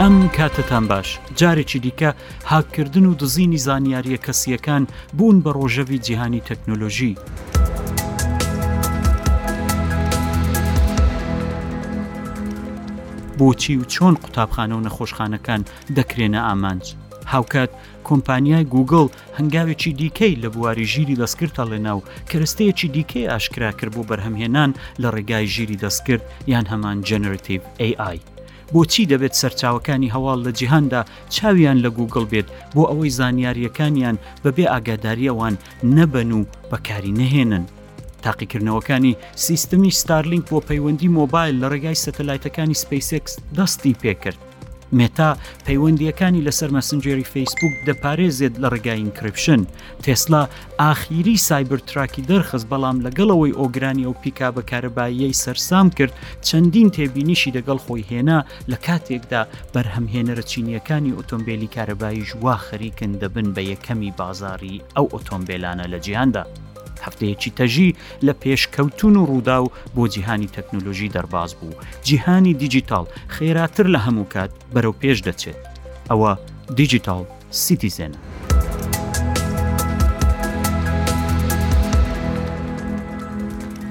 ئەم کاتتان باش جارێکی دیکە هاککردن و دزینی زانیاریە کەسیەکان بوون بە ڕۆژەوی جیهانی تەکنۆلۆژی. بۆچی و چۆن قوتابخانە و نەخۆشخانەکان دەکرێنە ئامانج هاوکات کۆمپانیای گووگڵ هەنگاوێکی دیکەی لە بواری ژیری دەستکرد هەڵێنا و کەرەستەیەکی دیکەی ئاشکرا کرد بۆ بەرهەمهێنان لە ڕێگای ژیری دەستکرد یان هەمان Generative AI. بۆچی دەبێت سەرچاوەکانی هەواڵ لە جیهاندا چاویان لە گووگڵ بێت بۆ ئەوەی زانیارییەکانیان بەبێ ئاگاداری ئەوان نەبەن و بەکاری نەهێنن؟ تاقیکردنەوەکانی سیستمی ستارلینک بۆ پەیوەندی مۆبایل لە ڕێگای سەتەلایتەکانی سپەیسێکس دەستی پێکرد. مێتا پەیوەندییەکانی لەسەر مەسنجێری فەیسبووک دەپارێزێت لە ڕێگای ئینکریپشن، تێسلا ئاخیری سایبر تراکی دەرخست بەڵام لەگەڵ ئەوەی ئۆگرانی ئەو پیکابە کارەباییەی سەرسام کرد چەندین تێبینیشی دەگەڵ خۆی هێنا لە کاتێکدا بەرهەمهێنەرە چینییەکانی ئۆتۆمبێلی کارەباییش وا خەریکن دەبن بە یەکەمی بازاڕی ئەو ئۆتۆمبێلانە لە جیهاندا. هەفتەیەکی تەژی لە پێشکەوتن و ڕووداو بۆ جیهانی تەکنۆلۆژی دەرباز بوو، جیهانی دیجیتاڵ خێراتر لە هەموو کات بەرەو پێش دەچێت، ئەوە دیجیتاڵ سیتیزێنە.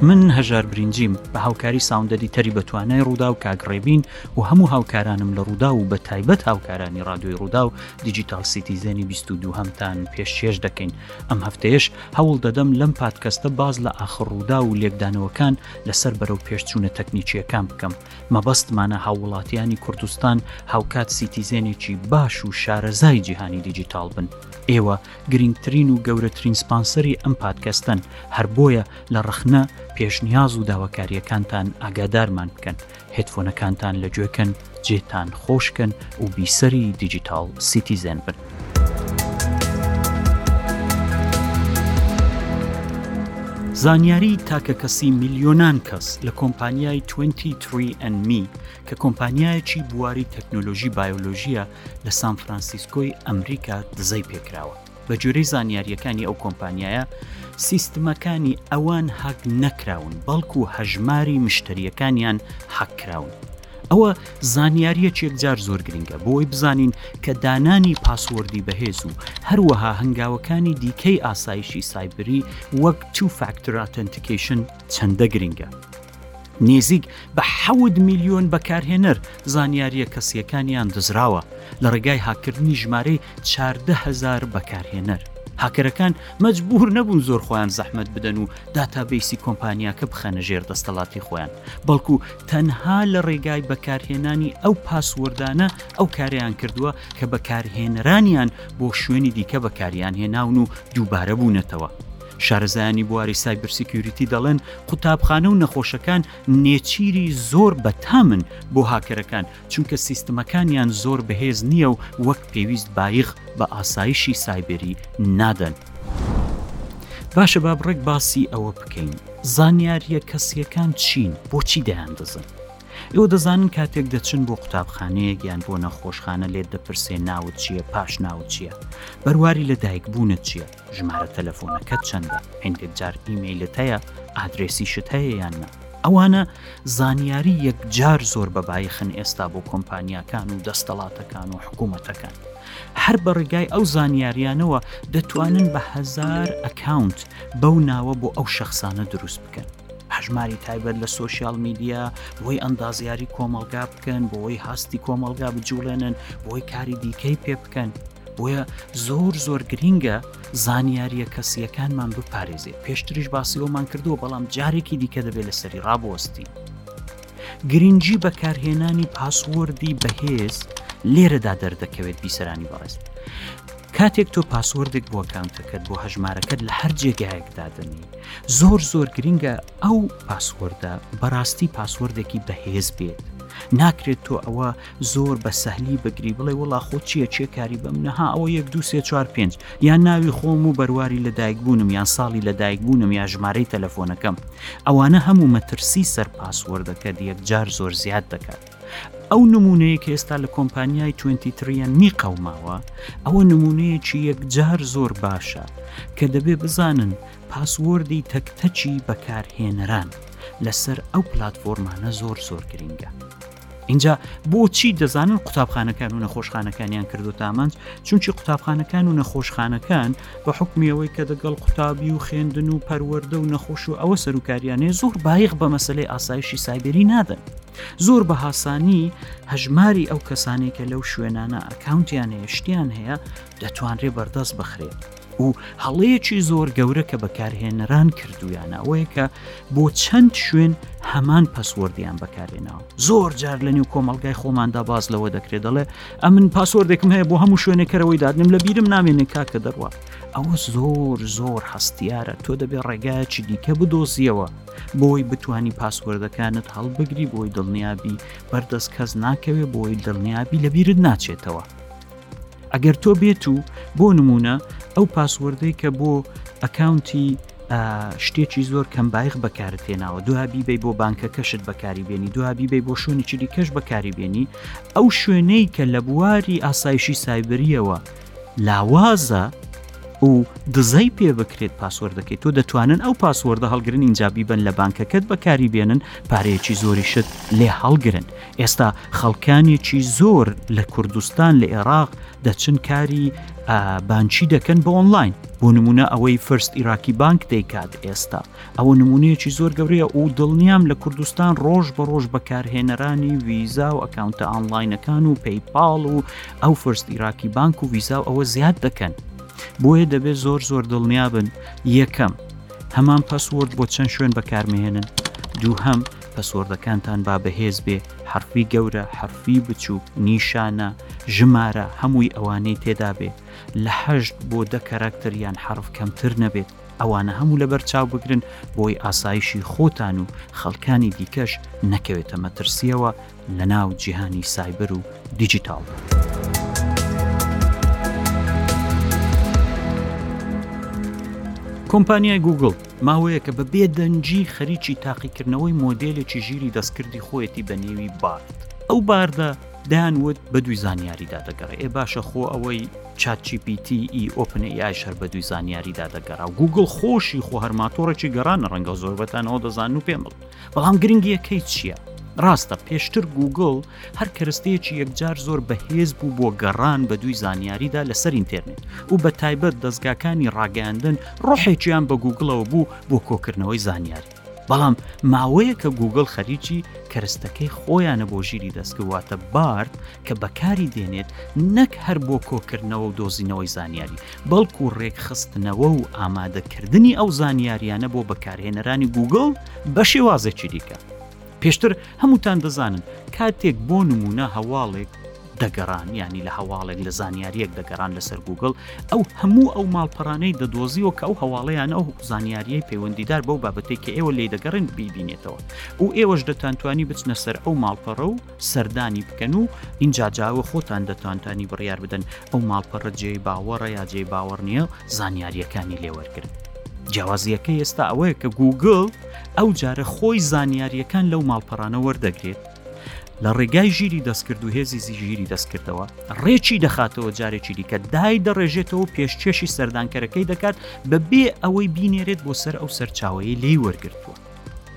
من هەژار برینجیم بە هاوکاری ساوندەدی تەری بە توانای ڕوودا و کاک ڕێبین و هەموو هاوکارانم لە ڕوودا و بە تایبەت هاوکارانی ڕادوی ڕوودا و دیجیتال سیتیزێنی 22 هەمتان پێشێش دەکەین ئەم هەفتەیەش هەوڵ دەدەم لەم پادکەستە باس لە ئاخر ڕووداو و لێکدانەوەکان لەسەر بەرەو پێشچوونە تەکنیکییەکان بکەم مەبەستمانە هاووڵاتیانی کوردستان هاوکات سیتیزێنێکی باش و شارەزای جیهانی دیجیتاڵ بن ئێوە گرنگترین و گەورەترین سپانسەری ئەم پادکەستەن هەر بۆیە لە ڕەخنە پێشنیاز و داواکارییەکانتان ئاگادارمان بکەن هێدفۆنەکانتان لە گوێ کەن جێتان خۆش کەن و بیسەری دیجیتاڵ سیتیزێن بن. زانیاری تاکە کەسی میلیۆنان کەس لە کۆمپانیای 23andMe کە کۆمپانیایەکی بواری تەکنۆلۆژی بایۆلۆژیە لە سان فرانسیسکۆی ئەمریکا دزەی پێکراوە. بە گوێرەی زانیارییەکانی ئەو کۆمپانیایە، سیستمەکانی ئەوان هاک نەکراون، بەڵکو هەژماری مشتەرییەکانیان هاک کراون. ئەوە زانیارییەکی یەکجار زۆر گرنگە بۆ ئەوەی بزانین کە دانانی پاسوۆردی بەهێز و هەروەها هەنگاوەکانی دیکەی ئاسایشی سایبری وەک Two Factor Authentication چەندە گرنگە. نیزیک بە حەوت ملیۆن بەکارهێنەر زانیارییە کەسییەکانیان دزراوە لە ڕێگای هاککردنی ژمارەی چاردە هەزار بەکارهێنەر. هاککەرەکان مەجبوور نەبوون زۆر خۆیان زەحمەت بدەن و داتابەیسی کۆمپانیاکە بخەنە ژێر دەستەڵاتی خۆیان، بەڵکو تەنها لە ڕێگای بەکارهێنانی ئەو پاسوۆردانە ئەو کارەیان کردووە کە بەکارهێنەرانیان بۆ شوێنی دیکە بەکاریانهێناون و دووبارە بوونەتەوە. شارەزایانی بواری سایبر سیکیوریتی دەڵێن قوتابخانە و نەخۆشەکان نێچیری زۆر بەتامن بۆ هاکەرەکان چونکە سیستمەکانیان زۆر بەهێز نییە و وەک پێویست بایخ بە ئاسایشی سایبری نادەن. باشە با بڕێک باسی ئەوە بکەین زانیاریە کەسیەکان چین بۆچی دەیان دەزن ئێوە دەزانن کاتێک دەچن بۆ قوتابخانەیەک یان بۆ نەخۆشخانە لێت دەپرسێ ناوت چییە پاش ناوت چییە بەرواری لە دایکبوونت چییە ژمارە تەلەفۆنەکەت چەندە؟ هەندێک جار ئیمەیلت هەیە؟ ئادرێسیشت هەیە یان نا؟ ئەوانە زانیاری یەکجار زۆر بە بایخن ئێستا بۆ کۆمپانیاکان و دەستەڵاتەکان و حکوومەتەکان. هەر بە ڕێگای ئەو زانیاریانەوە دەتوانن بە هەزار ئەکاونت بەو ناوە بۆ ئەو شەخصانە دروست بکەن. هەژماری تایبەت لە سۆسیال میدیا بۆی ئەندازیاری کۆمەڵگا بکەن بۆی هاستی کۆمەڵگا بجوڵێنن بۆی کاری دیکەی پێ بکەن. بۆیە زۆر زۆر گرینگە زانیاریە کەسیەکانمان بپارێزێت پێشتریش باسیەوەمان کردووە بەڵام جارێکی دیکە دەبێت لە سەری ڕابوەستی گرنگجی بەکارهێنانی پاسوەردی بەهێز لێرەدا دەردەکەوێت بیسەرانی بەڕێز کاتێک تۆ پاسوەردێک بۆ کانتەکەت بۆ هەژمارەکەت لە هەر جێگایەکدا دەنی زۆر زۆر گرینگە ئەو پاسوەردە بەڕاستی پاسوەردێکی بەهێز بێت ناکرێت تۆ ئەوە زۆر بە سەهلی بگری بڵێ وڵا خۆ چییە چێ کاری بەم نەها ئەوە یەک دو سێ چوار پێنج یان ناوی خۆم و بەرواری لە دایکبوونم یان ساڵی لە دایکبوونم یا ژمارەی تەلەفۆنەکەم ئەوانە هەموو مەترسی سەر پاسوەردەکە یەکجار زۆر زیاد دەکات ئەو نمونەیە کە ئێستا لە کۆمپانیای 23یان نی قەوماوە ئەوە نمونەیەکی یەکجار زۆر باشە کە دەبێ بزانن پاسوەردی تەکتەچی بەکارهێنەران لەسەر ئەو پلتفۆرمانە زۆر زۆر گرنگە. ئینجا بۆچی دەزانن قوتابخانەکان و نەخۆشخانەکانیان کردوتە ئامانج چونچی قوتابخانەکان و نەخۆشخانەکان بە حکمیەوەی کە دەگەڵ قوتابی و خوێندن و پەروەەردە و نەخۆش و ئەوە سەرکاریانێ زۆر بایخ بە مەسلەی ئاسایشی سایبری نادەن زۆر بە هاسانی هەژماری ئەو کەسانی کە لەو شوێنانە ئەکاونتیان هەیە شتیان هەیە دەتوانرێ بەردەست بخرێت و هەڵەیەکی زۆر گەورە کە بەکارهێنەران کردویانە ئەوەیە کە بۆ چەند شوێن هەمان پەسوەردیان بەکارێناوە زۆر جار لە نێو کۆمەلگای خۆماندا باز لەوە دەکرێت دەڵێ ئەمن پاسۆردێکم هەیە بۆ هەموو شوێنێکەرەوەی دادنم لە بیرم نامێنێ کاکە دەڕوە ئەوە زۆر زۆر هەستیارە تۆ دەبێ ڕێگایکی دیکە بدۆزیەوە بۆی بتانی پاسوەردەکانت هەڵبگری بۆی دڵنیابی بەردەست کەس ناکەوێ بۆی دڵنیابی لە بیرت ناچێتەوە ئەگەر تۆ بێت و بۆ نمونە ئەو پاسوەردەی کە بۆ ئەکاونتی شتێکی زۆر کەم بایخ بەکارت تێناوە دوابی بی بۆ بانکە کەشت بەکاری بێنی دوابی بی بۆ شوێنی چیدی کەش بەکاری بێنی ئەو شوێنەی کە لە بواری ئاسایشی سایبریەوە لاوازە و دزەی پێ بکرێت پاسوەردەکەی تۆ دەتوانن ئەو پاسوەردە هەڵگرن ئینجابی بن لە بانکەکەت بەکاری بێنن پارەیەکی زۆری شت لێ هەڵگرن ئێستا خەڵکانێکی زۆر لە کوردستان لە ئێراق دەچن کاری بانکی دەکەن بە ئۆنلاین بۆ نمونە ئەوەی فرست ئیراکی بانک دەیکات ئێستا ئەوە نمونەیەکی زۆر گەورەیە و دڵنیام لە کوردستان ڕۆژ بە ڕۆژ بەکارهێنەرانی ویزا و ئەکاونتە ئاانلاینەکان و پەیپاڵ و ئەو فرست ئیراکی بانک و ویزا و ئەوە زیاد دەکەن بۆیە دەبێت زۆر زۆر دڵنیابن یەکەم هەمان پسوورد بۆ چەند شوێن بەکارمێنن دووهەم پەسوۆردەکانتان با بەهێز بێ حەرفی گەورە حەرفی بچوک نیشانە ژمارە هەمووی ئەوانەی تێدا بێ لە هەشت بۆ دە کەرەکتر یان حەرف کەمتر نەبێت ئەوانە هەموو لەبەر چاو بگرن بۆی ئاسایشی خۆتان و خەڵکانی دیکەش نەکەوێتە مەترسیەوە لەناو جیهانی سایبەر و دیجیتاڵدا. کۆمپانیای گووگڵ ماوەیەکە بە بێدەنگی خەریکی تاقیکردنەوەی مۆدێلێکی ژیری دەستکردی خۆیەتی بە نێوی بارد. ئەو باردە دەیان وت بەدووی زانیاریدا دەگەڕێ، ئێ باشە خۆ ئەوەی چات جی پی تی ئی ئۆپن ئەی ئایش هەر بەدووی زانیاریدا دەگەڕا و گووگڵ خۆشی خۆ هەر ماتۆڕێکی گەڕانە ڕەنگە زۆربەتان ئەوە دەزانن و پێم بڵێن. بەڵام گرنگیەکەی چییە؟ ڕاستە پێشتر گوگڵ هەر کەرستەیەکی یەکجار زۆر بەهێز بوو بۆ گەڕان بە دووی زانیاریدا لەسەر ئینتێرنێت و بە تایبەت دەستگاکانی ڕاگەیاندن ڕۆحێکیان بە گوگڵەوە بوو بۆ کۆکردنەوەی زانیاری بەڵام ماوەیە کە گوگڵ خەریکی کەرستەکەی خۆیانە بۆ ژیری دەستکەواتە بارد کە بەکاری دێنێت نەک هەر بۆ کۆکردنەوە و دۆزینەوەی زانیاری، بەڵکو ڕێکخستنەوە و ئامادەکردنی ئەو زانیاریانە بۆ بەکارهێنەرانی گووگڵ بە شێوازێکی دیکە. پێشتر هەمووتان دەزانن کاتێک بۆ نموونە هەواڵێک دەگەڕان یانی لە هەواڵێک لە زانیاریەک دەگەڕان لەسەر گووگڵ ئەو هەموو ئەو ماڵپەرانەی دەدۆزیەوە کە ئەو هەواڵەیان ئەو زانیاریەی پەیوەندیدار بەو بابەتێک کە ئێوە لی دەگەڕێن بیبینێتەوە و ئێوەش دەتانتوانی بچنە سەر ئەو ماڵپەڕە و سەردانی بکەن و ئینجا جاوە خۆتان دەتوانتانی بڕیار بدەن ئەو ماڵپەڕە جێی باوەڕە یا جێی باوەڕ نییە و زانیاریەکانی لێوەرگن. جیاوازیەکە ئێستا ئەوەیە کە گوگل ئەو جارە خۆی زانیاریەکان لەو ماڵپەڕانە وەردەگرێت لە ڕێگای ژیری دەستکرد و هێزی زیژیری دەستکردەوە ڕێکی دەخاتەوە جارێکی دیکە دای دەڕێژێتەوە پێشکێشی سەردانکەرەکەی دەکات بە بێ ئەوەی بینێرێت بۆ سەر ئەو سەرچاوەیە لی وەرگتووە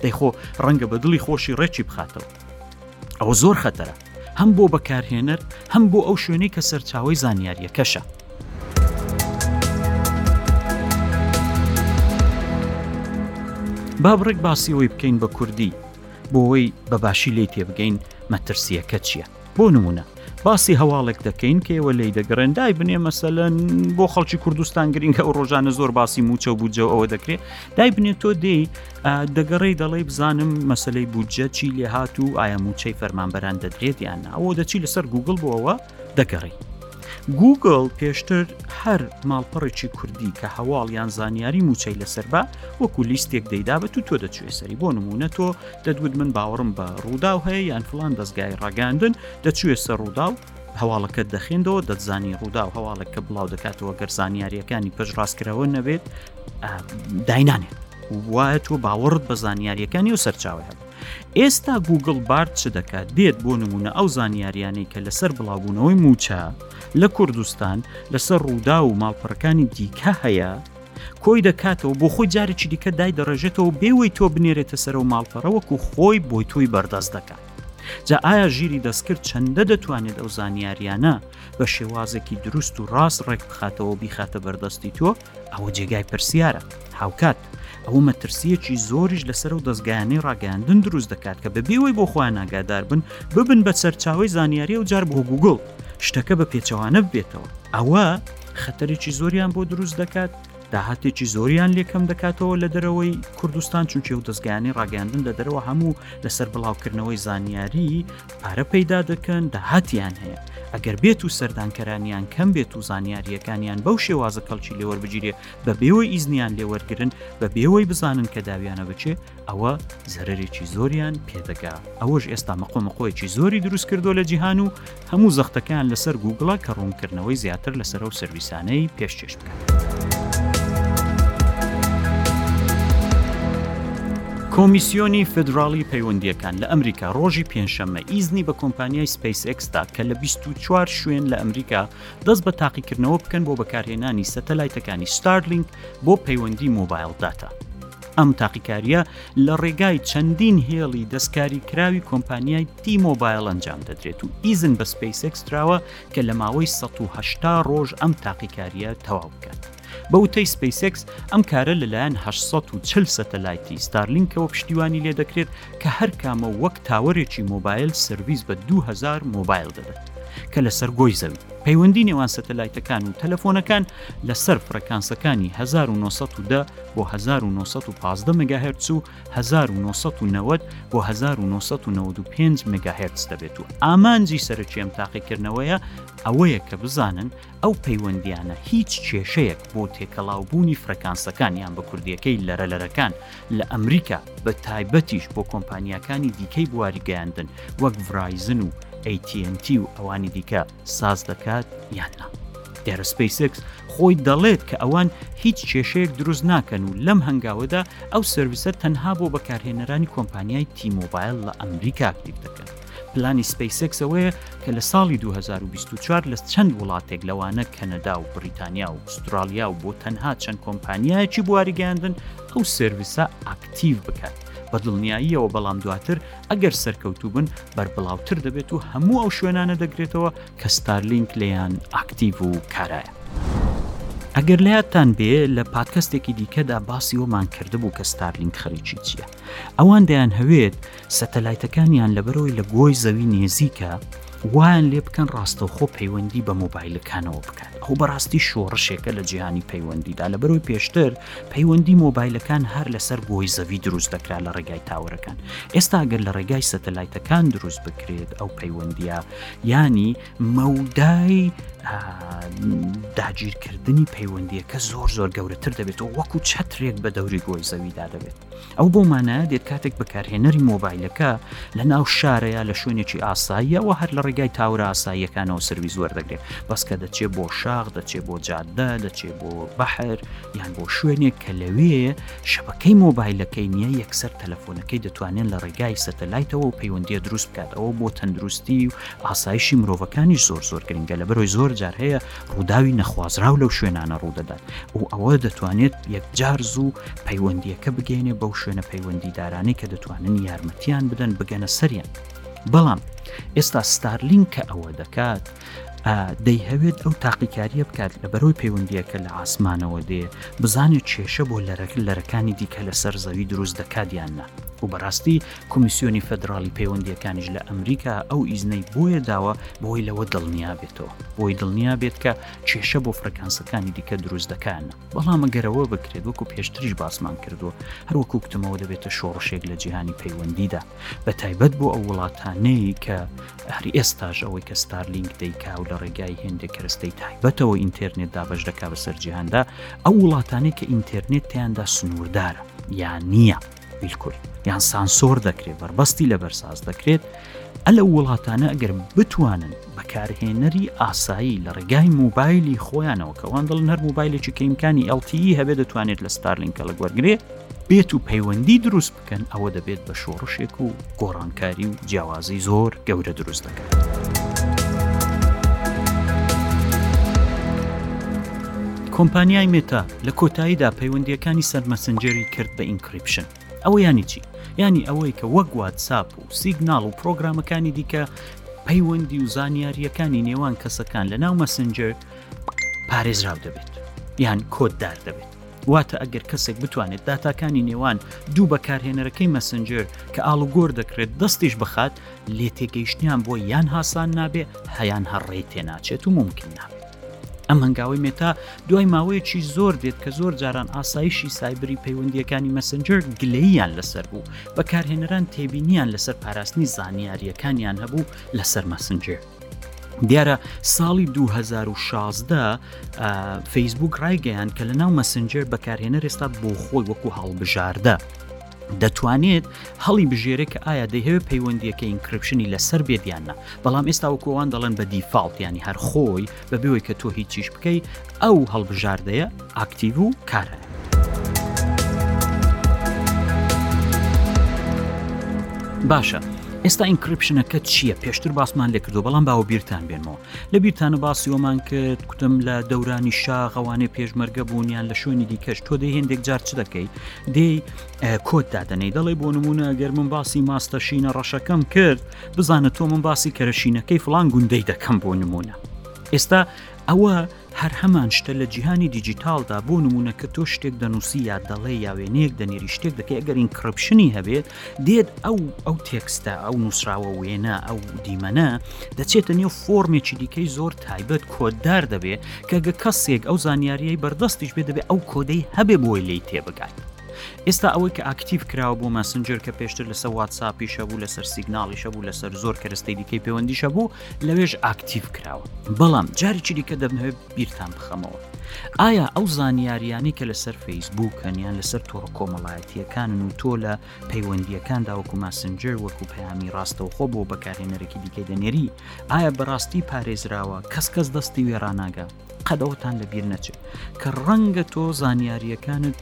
دەیخۆ ڕەنگە بە دڵی خۆشی ڕێکی بخاتەوە ئەوە زۆر خەتەرە هەم بۆ بەکارهێنەر هەم بۆ ئەو شوێنەی کە سەرچاوی زانیاریەکەشە. با بڕێک باسیەوەی بکەین بە کوردی بۆەوەی بەباشی لی تێبگەین مەترسیەکە چییە بۆ نمونە باسی هەواڵێک دەکەین کە ئێوە لی دەگەڕێن دای بنێ مەسەلەن بۆ خەڵکی کوردستان گرنگە و ڕۆژانە زۆر باسی موچە و بجە ئەوە دەکرێت دای بنێت تۆ دێی دەگەڕێی دەڵێی بزانم مەسلەی بودجە چی لێهات و ئایا موچەی فەرمانبەران دەدرێت یان ناوە دەچی لەسەر گوگل بۆەوە دەگەڕی گوگل پێشتر هەر ماڵپەڕێکی کوردی کە هەواڵ یان زانیاری موچەی لەسەر بە وەکو لیستێک دەیدابەت و تۆ دەچێ سەری بۆ نمونە تۆ دەدوت من باوەڕم بە ڕوودا و هەیە یان فلان دەستگای ڕاگەاندن دەچێ سەر ڕوودا و هەواڵەکەت دەخێندەوە دەتزانی ڕووداو هەواڵێک کە بڵاو دەکاتەوە گەر زانیاریەکانی پەش ڕاستکرەوە نەبێت داینانێت وایە تۆ باوەڕت بە زانیاریەکانی و سەرچاوی هەبێت ئێستا گوگل بارد چ دەکات دێت بۆ نمونە ئەو زانیاریانەی کە لەسەر بڵاوبوونەوەی موچە لە کوردستان لەسەر ڕوودا و ماڵپەڕەکانی دیکە هەیە کۆی دەکاتەوە بۆ خۆی جارێکی دیکە دای دەڕێژێتەوە بێوەی تۆ بنێرێتە سەر و ماڵپەڕەوەکو خۆی بۆی توی بەردەست دەکات جا ئایا ژیری دەستکرد چەندە دەتوانێت ئەو زانیاریانە بە شێوازێکی دروست و ڕاست ڕێک بخاتەوە بیخاتە بەردەستی تۆ ئەوە جێگای پرسیارە هاوکات ئەوە مەترسیەکی زۆریش لەسەر و دەستگایانی ڕاگەاندن دروست دەکات کە بەبێەوەی بۆ خۆیان ناگادار بن ببن بە سەرچاوی زانیاری و جار بۆ گوگل شتەکە بە پێچەوانە بێتەوە ئەوە خەتەرێکی زۆریان بۆ دروست دەکات داهاتێکی زۆریان لێ کەم دەکاتەوە لە دەرەوەی کوردستان چونکی و دەستگایانی ڕاگەاندن لە دەرەوە هەموو لەسەر بڵاوکردنەوەی زانیاری پارە پەیدا دەکەن داهاتیان هەیە ئەگەر بێت و سەردانکەرانیان کەم بێت و زانیاریەکانیان بەو شێوازە کەڵکی لێوەربگیرێ بە بێوەی ئیزنیان لێوەرگن بە بێوەی بزانن کە داویانە بچێ ئەوە زەرەرێکی زۆریان پێدەگا ئەوەش ئێستا مەقۆ مەقۆیەکی زۆری دروست کردو لە جیهان و هەموو زەختەکان لەسەر گوگڵە کە ڕوونکردنەوەی زیاتر لەسەر و سرویسانەی پێشکێش بکات. کۆمیسیۆنی فدراڵی پەیوەندیەکان لە ئەمریکا ڕۆژی پێنجشەممە ئیزنی بە کۆمپانیای سپیس ئکسدا کە لە 24 شوێن لە ئەمریکا دەست بە تاقیکردنەوە بکەن بۆ بەکارهێنانی سەتەلایتەکانی ستارلینگ بۆ پەیوەندی مۆبایل داتا. ئەم تاقیکاریە لە ڕێگای چەندین هێڵی دەستکاری کراوی کۆمپانیای تی مۆبایل ئەنجام دەدرێت و ئیزن بە سپیسێکستراوە کە لە ماوەی 1970 ڕۆژ ئەم تاقیکاریە تەواو بکات. بە وتەی سپیسێکس ئەم کارە لەلایەن 1940 سەتەلایتی ستارلینکەوە پشتیوانی لێ دەکرێت کە هەرکامە وەک تاوەرێکی مۆبایل سرویس بە 2000 مۆبایل دەدەن کە لەسەر گۆی زەوی پەیوەندی نێوان سەتەلایتەکان و تەلەفۆنەکان لەسەر فرەکانسەکانی 1970 بۆ هەزار و نۆ سەد و پازدە مگاهێرتز و هەزار و نۆ سەد و نەوەد بۆ هەزار و نۆ سەد و نەوەد و پێنج مگاهێرتز دەبێت و ئامانجی سەرەکی ئەم تاقیکردنەوەیە ئەوەیە کە بزانن ئەو پەیوەندیانە هیچ کێشەیەک بۆ تێکەڵاوبوونی فرەکانسەکان یان بە کوردیەکەی لەرەلەرەکان لە ئەمریکا بە تایبەتیش بۆ کۆمپانیاکانی دیکەی بواری گەیاندن وەک ڤرایزن و ئەیتیەنتی و ئەوانی دیکە ساز دەکات یان نا. دیارە سپەیس ئێکس خۆی دەڵێت کە ئەوان هیچ کێشەیەک دروست ناکەن و لەم هەنگاوەدا ئەو سرویسە تەنها بۆ بەکارهێنەرانی کۆمپانیای تیمۆبایل لە ئەمریکا اکتیڤ دەکەن. پلانی سپەیس ئێکس ئەوەیە کە لە ساڵی 2024 لە چەند وڵاتێک لەوانە کەنەدا و بریتانیا و ئوسترالیا و بۆ تەنها چەند کۆمپانیایەکی بواری گەیاندن ئەو سرویسە ئاکتیڤ بکات. بە دڵنیاییەوە بەڵام دواتر ئەگەر سەرکەوتوو بن بەربڵاوتر دەبێت و هەموو ئەو شوێنانە دەگرێتەوە کە ستارلینک لێیان ئاکتیڤ و کارایە. ئەگەر لە یادتان بێ لە پادکەستێکی دیکەدا باسی وەمان کردبوو کە ستارلینگ خەریکی چییە ئەوان دەیان هەوێت سەتەلایتەکانیان لەبەرەوەی لە گۆی زەوی نێزیکە وایان لێ بکەن ڕاستەوخۆ پەیوەندی بە مۆبایلەکانەوە بکات ئەو بەڕاستی شۆڕشێکە لە جیهانی پەیوەندیدا لە بەرەوەی پێشتر پەیوەندی مۆبایلەکان هەر لەسەر گۆی زەوی دروست دەکرا لە ڕێگای تاوەرەکان ئێستا گەر لە ڕێگای سەتەلایتەکان دروست بکرێت ئەو پەیوەندیە ینی مەودای داگیرکردنی پەیوەندیەکە زۆر زۆر گەورەتر دەبێت و وەکو چەترێک بە دەوری گۆی زەویدا دەبێت. ئەو بەو مانایە دێت کاتێک بەکارهێنەری مۆبایلەکە لە ناو شارە یا لە شوێنێکی ئاساییە و هەر لە ڕێگای تاورە ئاساییەکانەوە سرویز وەردەگرێت بەس کە دەچێت بۆ شاخ دەچێت بۆ جادە دەچێت بۆ بەحر یان بۆ شوێنێک کە لەوێ شەبەکەی مۆبایلەکەی نییە یەکسەر تەلەفۆنەکەی دەتوانێت لە ڕێگای سەتەلایتەوە و پەیوەندیە دروست بکاتەوە بۆ تەندروستی و ئاسایشی مرۆڤەکانیش زۆر زۆر گرنگە لە بەرۆی زۆر جار هەیە ڕووداوی نەخوازراو لەو شوێنانە ڕوودەدات و ئەوە دەتوانێت یەکجار زوو پەیوەندیەکە بگەێنێ بەو شوێنە پەیوەندیدارانەی کە دەتوانن یارمەتیان بدەن بگەنە سەریان بەڵام ئێستا ستارلینگ کە ئەوە دەکات دەیهەوێت ئەو تاقیکاریە بکات لە بەرەوەی پەیوەندیەکە لە ئاسمانەوە دێ بزانێت کێشە بۆ لەرەکە لەرەکانی دیکە لەسەر زەوی دروست دەکاتیاننا و بەڕاستی کۆمیسیۆنی فێدراڵی پەیوەندییەکانیش لە ئەمریکا ئەو ئیزنەی بۆیە داوە بۆی لەوە دڵنیا بێتەوە بۆی دڵنیا بێت کە کێشە بۆ فرەکانسەکانی دیکە دروست دەکەن بەڵام گەرەوە بکرێت وەکو پێشتریش باسمان کردووە هەروەکو کوتمەوە دەبێتە شۆڕشێک لە جیهانی پەیوەندیدا بە تایبەت بۆ ئەو وڵاتانەی کە هەر ئێستاش ئەوەی کە ستارلینگ دەیکا و لە ڕێگای هێندێک کەرەستەی تایبەتەوە ئینتەرنێت دابش دەکا بەسەر جیهاندا ئەو وڵاتانەی کە ئینتەرنێت تیاندا سنووردارە یان نییە. بیلکول یان سانسۆر دەکرێت بەربەستی لەبەر ساز دەکرێت ئە لە وڵاتانە ئەگەر بتوانن بەکارهێنەری ئاسایی لە ڕێگای موبایلی خۆیانەوە کەوان دڵ هەر موبایلێکی کە ئیمکانی ئەلتیی هەبێت دەتوانێت لە ستارلینکە لە گوەرگرێت بێت و پەیوەندی دروست بکەن ئەوە دەبێت بە شۆڕشێک و گۆڕانکاری و جیاوازی زۆر گەورە دروست دەکات. کۆمپانیای مێتا لە کۆتاییدا پەیوەندییەکانی سەر مەسنجەری کرد بە ئینکریپشن. ئەوە یانی چی؟ یانی ئەوەی کە وەک واتساپ و سیگناڵ و پرۆگرامەکانی دیکە پەیوەندی و زانیارییەکانی نێوان کەسەکان لە ناو مەسنجەر پارێزراو دەبێت یان کۆددار دەبێت. واتە ئەگەر کەسێک بتوانێت داتاکانی نێوان دوو بەکارهێنەرەکەی مەسنجەر کە ئاڵوگۆر دەکرێت دەستیش بخات لێ تێگەیشتنیان بۆ یان هاسان نابێ هەیان هەر ڕێی تێناچێت و ممکن نابێت. ئەم هەنگاوەی مێتا دوای ماوەیەکی زۆر دێت کە زۆر جاران ئاسایشی سایبری پەیوەندیەکانی مەسنجەر گلەییان لەسەر بوو بەکارهێنەران تێبینیان لەسەر پاراستنی زانیاریەکانیان هەبوو لەسەر مەسنجێ دیارە ساڵی 2016 فەیسبوک ڕایگەیان کە لە ناو مەسنجەر بەکارهێنەر ئێستا بۆ خۆی وەکو هەڵبژاردە دەتوانێت هەڵی بژێرێ کە ئایا دەیهەوێت پەیوەندیەکە ئینکرپشنی لەسەر بێت یان نە بەڵام ئێستا وکۆوان دەڵێن بە دیفاڵت ینی هەر خۆی بە بێەوەی کە تۆ هیچیش بکەی ئەو هەڵبژاردەیە ئاکتیڤ و کارە. باشە ئێستا ئینکرپشنەکە چییە پێشتر باسمان لێکردو بەڵام باوە بیرتان بێنەوە لە بیرتانە باسی ئۆمان کرد کوتم لە دەورانی شاغەوانێ پێشمەرگە بوونیان لە شوێنی دیکەش تۆ دەی هێندێک جار چ دەکەیت دێی کۆت دادەنەی دەڵێ بۆ نمونە گەر من باسی ماستە شینە ڕەشەکەم کرد بزانە تۆ من باسی کەرەشینەکەی فلان گوندەی دەکەم بۆ نمونە ئێستا ئەوە هەر هەمان شتە لە جیهانی دیجیتالدا بۆ نمونە کە تۆ شتێک دەنووسی یا دەڵێ یاوێنەیەک دەنێری شتێک دەکەی ئەگەرین کرپشنی هەبێت دێت ئەو ئەو تێکستە ئەو نووسراوە وێنە ئەو دیمەنە دەچێتە نێو فۆرمێکی دیکەی زۆر تایبەت کۆددار دەبێ کەگە کەسێک ئەو زانیاریەی بەردەستیش بێ دەبێت ئەو کۆدەی هەبێ بۆی لی تێبگات. ئێستا ئەوەی کە ئاکتیف کراوە بۆ مەسنجر کە پێشتر لەسەر واتساپیشە بوو لەسەر سیگناڵیشە بوو لەسەر زۆر کەرستەی دیکەی پەیوەندیشە بوو لەوێش ئاکتیف کراوە بەڵام جارێکی دیکە دەبنەوە بیرتان بخەمەوە ئایا ئەو زانیاریانی کە لەسەر فەیسبووکەن یان لەسەر تۆڕ کۆمەڵایەتیەکانن و تۆ لە پەیوەندیەکان داوەکو ماسنجەر وەکو پەیامی ڕاستەوخۆ بۆ بەکارهێنەرەکی دیکە دەنێری ئایا بەڕاستی پارێزراوە کەس کەس دەستی وێڕاناگە قەدەوەتان لە بیر نەچێت کە ڕەنگە تۆ زانیاریەکانت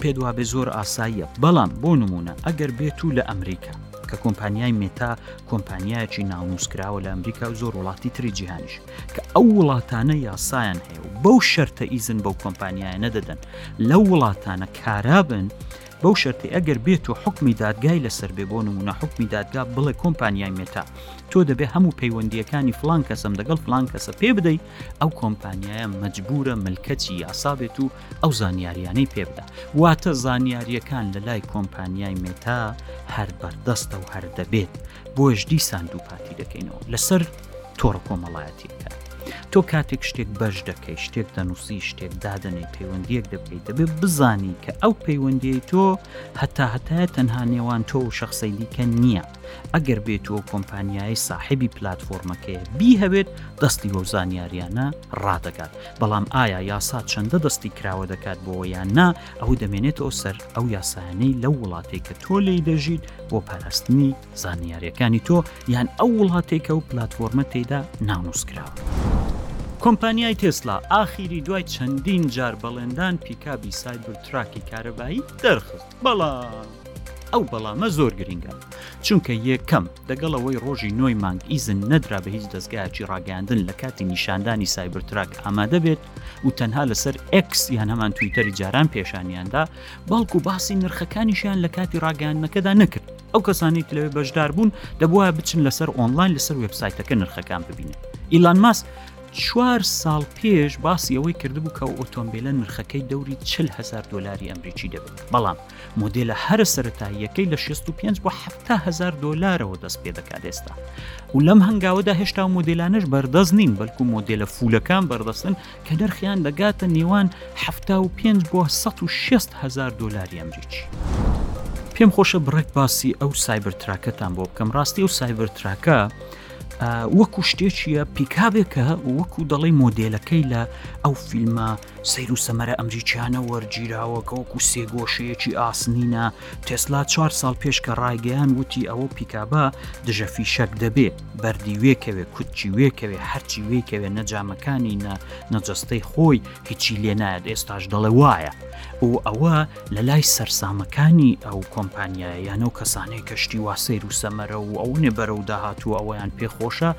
پێ دوابێ زۆر ئاساییە بەڵام بۆ نمونە ئەگەر بێت و لە ئەمریکا کە کۆمپانیای مێتا کۆمپانیایەکی ناونووسکراوە لە ئەمریکا و زۆر وڵاتی تری جیهانیش کە ئەو وڵاتانە یاسایان هەیە و بەو شەرتە ئیزن بەو کۆمپانیایە نەدەدەن لەو وڵاتانە کارابن بەو شەرتی ئەگەر بێت و حکمی دادگای لەسەر بێ بۆ نمونە حکمی دادگا بڵێ کۆمپانیای مێتا تۆ دەبێ هەموو پەیوەندیەکانی فلان کەسم دەگەڵ فلان کەسە پێ بدەیت ئەو کۆمپانیایە مجبورە ملکەچی یاسا بێت و ئەو زانیاریانەی پێبدا واتە زانیاریەکان لە لای کۆمپانیای مێتا هەر بەردەستە و هەر دەبێت بۆش دیسان دووپاتی دەکەینەوە لەسەر تۆڕە کۆمەڵایەتیەکە تۆ کاتێک شتێک بەش دەکەی شتێک دەنووسی شتێک دادەنێ پەیوەندیەک دەبکەیت دەبێت بزانی کە ئەو پەیوەندی تۆ هەتا هەتایە تەنها نێوان تۆ و شخصی دیکە نییە ئەگەر بێت و کۆمپانیایی ساحبی پلتفۆرمەکەی بی هەوێت دەستی بۆ زانیاریانە ڕادەکات بەڵام ئایا یاسا چەندە دەستی کراوە دەکات بۆ یان نا ئەو دەمێنێتەوە سەر ئەو یاسانەی لەو وڵاتێک کە تۆ لی دەژیت بۆ پاراستنی زانیاریەکانی تۆ یان ئەو وڵاتێکە و پلتفۆرمە تێدا ناونووسکراوە. کۆمپانیای تێسلا ئاخیری دوای چەندین جار بەڵێندان پیکابی سایبر تراکی کارەبایی دەرخست بەڵام ئەو بەڵامە زۆر گرنگە چونکە یەکەم دەگەڵەوەی ڕۆژی نۆی مانگ ئیزن نەدرا بە هیچ دەستگایکی ڕاگەاندن لە کاتی نیشاندانی سایبر تراک ئامادە بێت و تەنها لەسەر ئەکس یان هەمان تویتەری جاران پێشانیاندا بەڵکو باسی نرخەکانیشیان لە کاتی ڕاگەاندنەکەدا نەکرد ئەو کەسانەی کە لەوێ بەشدار بوون دەبواە بچن لەسەر ئۆنلاین لەسەر وبسایتەکە نرخەکان ببینن ئیلان ماس چوار ساڵ پێش باسی ئەوەی کردبوو کە ئۆتۆمبیلە نرخەکەی دەوری 40هزار دلاری ئەمریکی دەبێت بەڵام مۆدلە هەرە سەتاییەکەی لە 65 بۆ 7هزار دلارەوە دەست پێ دەکات ئێستا و لەم هەنگاوەدا هێشتا مۆدلانش بەردەست نین بەلکو مۆدلە فولەکان بەردەستن کە نرخیان دەگاتە نێوان حەفتا و پێنج بۆ سەد و شێست هەزار دۆلاری ئەمریکی. پێم خۆشە بڕێک باسی ئەو سایبر تراکەتان بۆ بکەم ڕاستی و سایبر تراکە وەکو شتێکیە پیکابێکە وەکو دەڵی مۆدلەکەی لە ئەو فیلمە سیر و سەمەرە ئەمریکیانە وەرگیراوەکە وەکو سێگۆشەیەکی ئاسنینە تێسلا چوار ساڵ پێش کە ڕایگەیان وتی ئەوە پیکابە دژە فیشەک دەبێت بەردی وێ کەوێ کوچی وێ کەوێ هەرچی وێ کەوێ نەجامەکانی نە نەجەستەی خۆی هیچی لێ نایەت ئێستاش دەڵێ وایە و ئەوە لە لای سەرسامەکانی ئەو کۆمپانیایە یانە و کەسانەی کەشتی وا سیر و سەمەرە و ئەو نێ بەرە و داهاتوو ئەویان پێخۆشە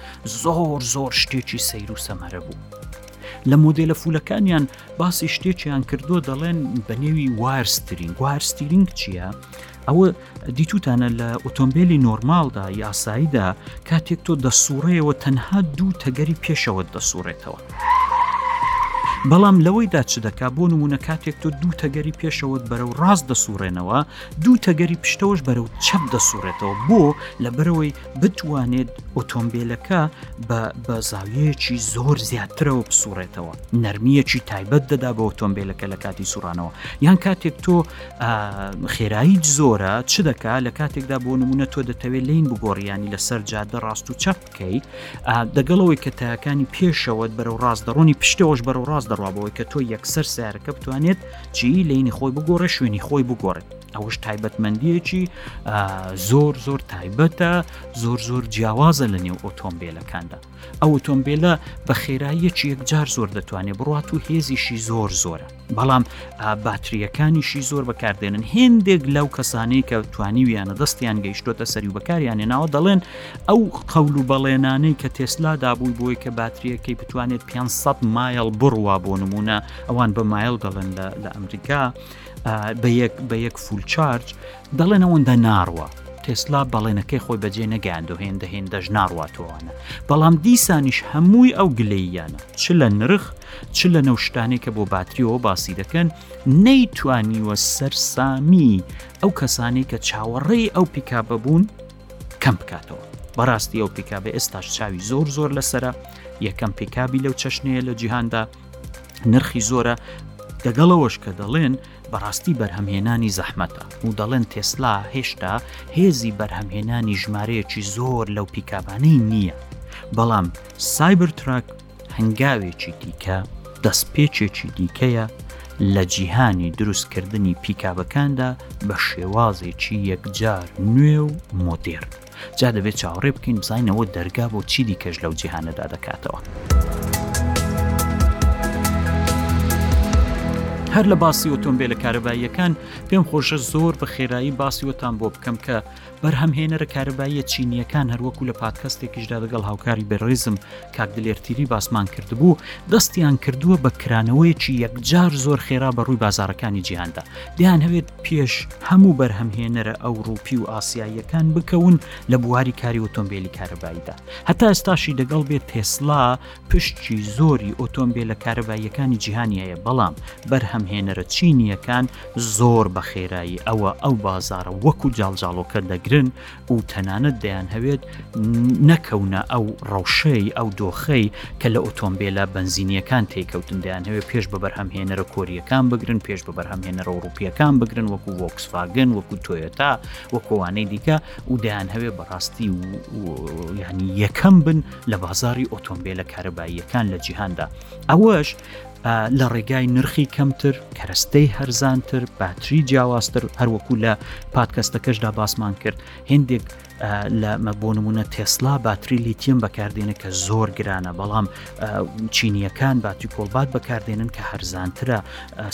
زۆر زۆر شتێکی سیر و سەمەرە بوو. لە مۆدێلە فولەکانیان باسی شتێکیان کردووە دەڵێن بە نێوی وارسترین وارستیرینگ چییە؟ ئەوە دیتوتانە لە ئۆتۆمبێلی نۆرماڵدا یاساییدا کاتێک تۆ دەسوڕێەوە تەنها دوو تەگەری پێشەوەت دەسوڕێتەوە. بەڵام لەوەیدا چ دەکا بۆ نمونە کاتێک تۆ دوو تەگەری پێشەوەت بەرە و ڕاست دەسوڕێنەوە دوو تەگەری پشتەوەش بەرە و چەپ دەسوڕێتەوە بۆ لە بەرەوەی بتوانێت ئۆتۆمبیلەکە بە زاویەیەکی زۆر زیاترەوە بسوڕێتەوە نەرمیەکی تایبەت دەدا بە ئۆتۆمبیلەکە لە کاتی سوڕانەوە یان کاتێک تۆ خێراییت زۆرە چ دەکا لە کاتێکدا بۆ نمونە تۆ دەتەوێت لین بگۆڕیانی لەسەر جادە ڕاست و چەپ بکەی دەگەڵەوەی کە تاکانی پێشەوەت بەرەو ڕاست دەڕۆنی پشتەوەش بەرەو ڕاست دەڕابەوەی کە تۆ یەکسەر سیارەکە بتوانێت چی لینی خۆی بگۆڕێ شوێنی خۆی بگۆڕێت ئەوش تایبەتمەندیەکی زۆر زۆر تایبەتە زۆر زۆر جیاوازە لە نێو ئۆتۆمبیلەکاندا ئەو ئۆتۆمبیلە بە خێراییەکی یەکجار زۆر دەتوانێت بڕات و هێزیشی زۆر زۆرە بەڵام باتریەکانیشی زۆر بەکاردێنن هێندێک لەو کەسانەی کە توانیویانە دەستیان گەیشتۆتە سەری بەکاریانێ ناوە دەڵێن ئەو قەول و بەڵێنانەی کە تێسلا دابووی بۆی کە باتریەکەی بتوانێت 500 مایل بڕوا بۆ نمونە ئەوان بە مایل دەڵێن لە ئەمریکا بە یەک بە یەک فولچارج دەڵێن ئەوەندە ناڕوا، تێسلا بەڵێنەکەی خۆی بەجێ نەگەیاند و هێندە هێندەش ناڕوات و ئەوانە، بەڵام دیسانیش هەمووی ئەو گلەییانە، چ لە نرخ، چ لەنەو شتانەی کە بۆ باترییەوە باسی دەکەن، نەیتوانیوە سەرسامیی ئەو کەسانەی کە چاوەڕێی ئەو پیکابە بوون، کەم بکاتەوە. بەڕاستی ئەو پیکابە ئێستاش چاوی زۆر زۆر لەسەرە، یەکەم پیکابی لەو چەشنەیە لە جیهاندا، نرخی زۆرە، دەگەڵ ئەوەش کە دەڵێن بەڕاستی بەرهەمهێنانی زەحمەتە و دەڵێن تێسلا هێشتا هێزی بەرهەمهێنانی ژمارەیەکی زۆر لەو پیکابانەی نییە بەڵام سایبر تراک هەنگاوێکی دیکە دەستپێچێکی دیکەیە لە جیهانی دروستکردنی پیکابەکاندا بە شێوازێکی یەکجار نوێ و مۆدێر جا دەبێت چاوەڕێ بکەین بزانینەوە دەرگا بۆ چی دیکەش لەو جیهانەدا دەکاتەوە. هەر لە باسی ئۆتۆمبیلە کارەباییەکان پێم خۆشە زۆر بە خێرایی باسیوەتان بۆ بکەم کە بەرهەمهێنەرە کارەباییە چینیەکان هەروەکو لە پادکەستێکیشدا لەگەڵ هاوکاری بەڕێزم کاکدلێرتیری باسمان کردبوو دەستیان کردووە بە کرانەوەیەکی یەکجار زۆر خێرا بە ڕووی بازارەکانی جیهاندا دیان هەوێت پێش هەموو بەرهەمهێنەرە ئەوڕوپی و ئاسیاییەکان بکەون لە بواری کاری ئۆتۆمبیلی کارەباییدا هەتا ئێستاشی دەگەڵ بێت تێسلا پشتی زۆری ئۆتۆمبیلە کارەباییەکانی جیهانی هەیە بەڵام بەرهەمهێنەرە چینیەکان زۆر بە خێرایی ئەوە ئەو بازارە وەکو جاڵجاڵۆکە دەگرن و تەنانەت دەیانهەوێت نەکەونە ئەو ڕەوشەی ئەو دۆخەی کە لە ئۆتۆمبیلە بەنزینیەکان تێکەوتن دەیانهەوێت پێش بە بەرهەمهێنەرە کۆریەکان بگرن پێش بە بەرهەمهێنەرە ئەوروپیەکان بگرن وەکو وۆکسفاگن وەکو تۆیتا وەکوانەی دیکە و دەیانهەوێت بەڕاستی ینی یەکەم بن لە بازاری ئۆتۆمبیلە کارەباییەکان لە جیهاندا ئەوەش لە ڕێگای نرخی کەمتر، کەرەستەی هەرزانتر، باتری جیاوازتر هەروەکو لە پادکەستەکەشدا باسمان کرد هندێک لە بۆ نمونە تێسلا باتری لیتیم بەکاردێنە کە زۆر گرانە بەڵام چینیەکان باتی کۆڵبات بەکاردێنن کە هەرزانترە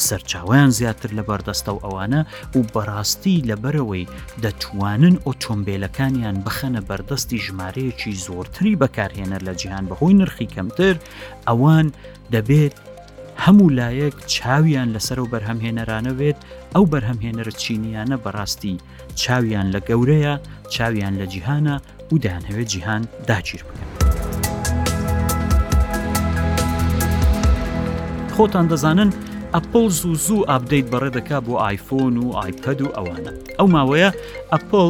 سەرچاویان زیاتر لە بەردەستە و ئەوانە و بەڕاستی لەبەرەوەی دەتوانن ئۆتۆمبیلەکانیان بخەنە بەردەستی ژمارەیەکی زۆرتری بەکارهێنەر لە جیهان بەهۆی نرخی کەمتر ئەوان دەبێت هەموو لایەک چاویان لەسەر و بەرهەمهێنەرانە بێت ئەو بەرهەمهێنەرە چینیانە بەڕاستی چاویان لە گەورەیە چاویان لە جیهانە و دەیانهەوێت جیهان داگیر بکەن. خۆتان دەزانن ئەپل زوو زوو ئابدەیت بەڕێ دەکا بۆ ئایفۆن و ئایپەد و ئەوانە ئەو ماوەیە ئەپل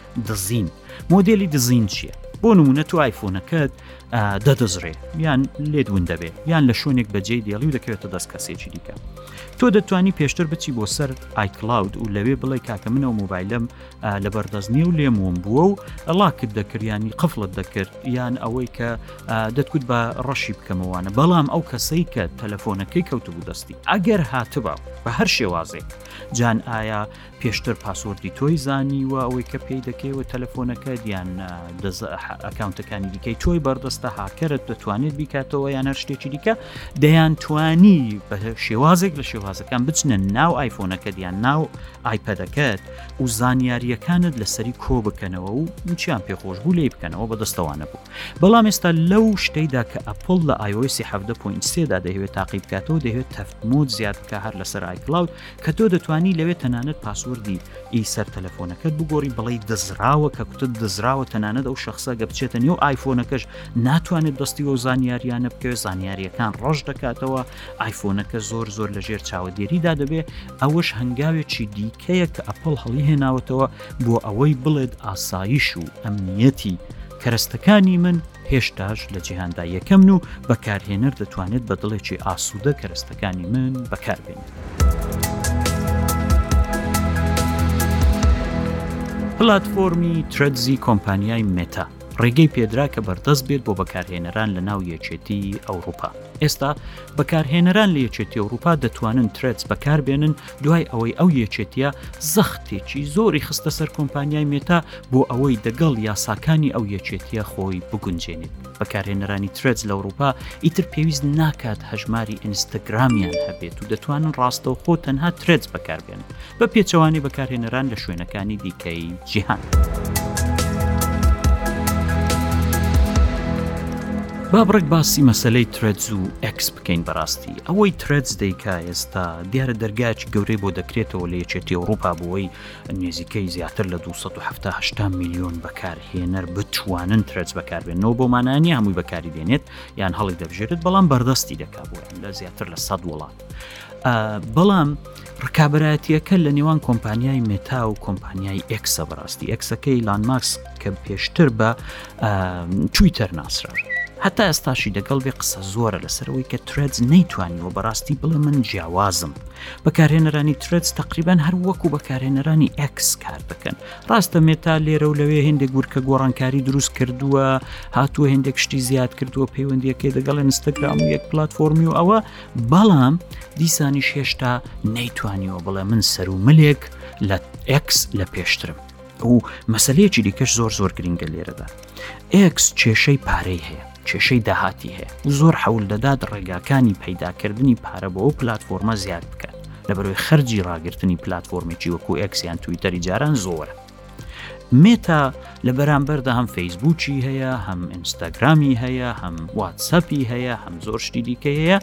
دزین مۆدێلی دزین چییە؟ بۆ نمونە تو ئایفۆنەکەت دەدەزرێ یان لێت ون دەبێت یان لە شوێنێک بەجێ دێڵی و دەکەوێتە دەست کەسێکی دیکە تۆ دەتوانی پێشتر بچی بۆ سەر ئایکلااود و لەوێ بڵێ کاکە منە و مۆبایلم لە بەردەستنی و لێم وم بووە و ئەڵاکت دەکریانی قفلت دەکرد یان ئەوەی کە دەتکوت بە ڕەشی بکەمەوانە بەڵام ئەو کەسەی کە تەلەفۆنەکەی کەوتبوو دەستی ئەگەر هاتبا بە هەر شێوازێک جان ئایا پێشتر پاسۆردی تۆی زانیوە ئەوەی کە پێی دەکەیەوە تەلەفۆنەکە دیان دەز ئەکاونتەکانی دیکەی تۆی بەردەستە هاکەرت دەتوانێت بیکاتەوە یان هەر شتێکی دیکە دەیان توانی بە شێوازێک لە شێوازەکان بچنە ناو ئایفۆنەکە دیان ناو ئایپەدەکەت و زانیاریەکانت لەسەری کۆ بکەنەوە و چیان پێخۆش بوو لی بکەنەوە بە دەستەوانە بوو بەڵام ئێستا لەو شتەیدا کە ئەپل لە iOS 7.3دا دەهوێت تاقی بکاتەوە دەهوێت تەفتموت زیاد بکە هەر لەسەر ئایکلااود کە تۆ دەتوانی لەوێ تەنانەت پاسوردی ی سەر تەلەفۆنەکەت بگۆڕی بڵێی دزراوە کە کوتت دزراوە تەنانەت ئەو شەخسە گە بچێتە نێو ئایفۆنەکەش ناتوانێت دەستی و زانیاریانە بکەوێت زانیاریەکان ڕەش دەکاتەوە ئایفۆنەکە زۆر زۆر لە ژێر چاوەدێریدا دەبێ ئەوەش هەنگاوێکی دیکەیە کە ئەپڵ هەڵی هێناوەتەوە بۆ ئەوەی بڵێت ئاسایش و ئەمنیەتی کەرەستەکانی من هێشتاش لە جیهاندا یەکەمن و بەکارهێنەر دەتوانێت بە دڵێکی ئاسوودە کەرەستەکانی من بەکاربێنێت. پلاتفۆرمی ترەدزی کۆمپانیای مێتا ڕێگەی پێدرا کە بەردەست بێت بۆ بەکارهێنەران لە ناو یەکێتی ئەوروپا ئێستا بەکارهێنەران لە یەکێتی ئەوروپا دەتوانن ترێتس بەکاربێنن دوای ئەوەی ئەو یەکێتیە زەختێکی زۆری خستە سەر کۆمپانیای مێتا بۆ ئەوەی دەگەڵ یاساکانی ئەو یەکێتیە خۆی بگونجێنێت بەکارهێنەرانی ترێز لە ئەوروپا ئیتر پێویست ناکات هەژماری ئینستاگرامیان هەبێت و دەتوانن ڕاستەو خۆ تەنها ترێز بەکاربێن بە پێچەوانەی بەکارهێنەران لە شوێنەکانی دیکەی جیهان. بابڕێک باسی مەسلەی ترەجز و ئەکسپ بکەین بەراستی ئەوەی ترێدز دەیکا ئێستا دیارە دەرگاچ گەورەی بۆ دەکرێتەوە لە یەکێتی ئەوروپا بۆی نێزیکەی زیاتر لە 1970 میلیۆن بەکارهێنەر بتوانن ترێز بەکاربێنەوە بۆ مانانی هەمووی بەکاری دێنێت یان هەڵی دەبژێت بەڵام بەردەستی دەکات بۆ لە زیاتر لە 100 وڵات بەڵام ڕکابەرایەتیەکە لە نێوان کۆمپانیای مێتا و کۆمپانیای ئەکسە بەڕاستی ئەکسەکە ئیلان ماکس کە پێشتر بە چویتەر ناسرا هەتا ئێستاشی دەگەڵ بێ قسە زۆرە لەسەرەوەی کە ترێز نەیتوانیوە بەڕاستی بڵێ من جیاوازم بەکارهێنەرانی ترێز تقریبان هەر وەکو بەکارهێنەرانی ئەکس کار دەکەن ڕاستە مێتا لێرە و لەوێ هێندێک گورکە گۆڕانکاری دروست کردووە هاتووە هێندێک شتی زیاد کردووە پەیوەندیەکەی دەگەڵ ئینستاگرام و یەک پلتفۆرمی و ئەوە بەڵام دیسانیش هێشتا نەیتوانیەوە بڵێ من سەر و ملێک لە ئەکس لە پێشترم و مەسلەیەکی دیکەش زۆر زۆر گرنگە لێرەدا ئەکس کێشەی پارەی هەیە کێشەی داهاتی هەیە و زۆر حەول دەدات ڕێگاکانی پەیداکردنی پارە بۆ ئەو پلتفۆرمە زیاد بکات لە بەرەوەی خەرجی ڕاگررتنی پلتفۆرمێکی وەکو ئەکسیان تویتەری جاران زۆرە مێتا لە بەرامبەردا هەم فەیسبوکی هەیە هەم ئینستاگرامی هەیە هەم واتسەپی هەیە هەم زۆر شتی دیکە هەیە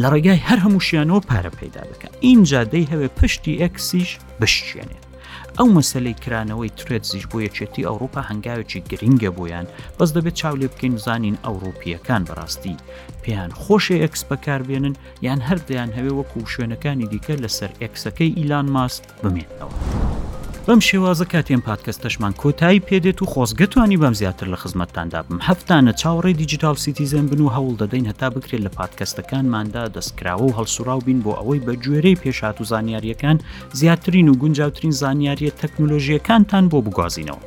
لە ڕێگای هەر هەمووشیانەوە پارە پەیدا دەکە ئینجا دەی هەوێ پشتی ئەکسیش بشتێنێ ئەو مەسلەی کرانەوەی ترێتزیش بۆ یەکێتی ئەوروپا هەنگاوێکی گرنگە بۆیان بەس دەبێت چاو لێ بکەین زانین ئەوروپیەکان بەڕاستی پێیان خۆشێ ئەکس بەکاربێنن یان هەردەیان هەوێ وەکو شوێنەکانی دیکە لەسەر ئەکسەکەی ئیلان ماسک بمێننەوە بەم شێوازە کاتی ئەم پادکەستەشمان کۆتایی پێدێت و خۆزگەتوانی بەم زیاتر لە خزمەتتاندا بم هەفتانە چاوەڕێ دیجیتال سیتیزن بن و هەوڵ دەدەین هەتا بکرێت لە پادکەستەکانماندا دەستکراوە و هەڵسوراو بین بۆ ئەوەی بە گوێرەی پێشات و زانیاریەکان زیاترین و گونجاوترین زانیاریە تەکنۆلۆژیەکانتان بۆ بگوازینەوە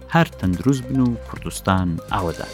هەر تەندروست بن و کوردستان ئاوەدان.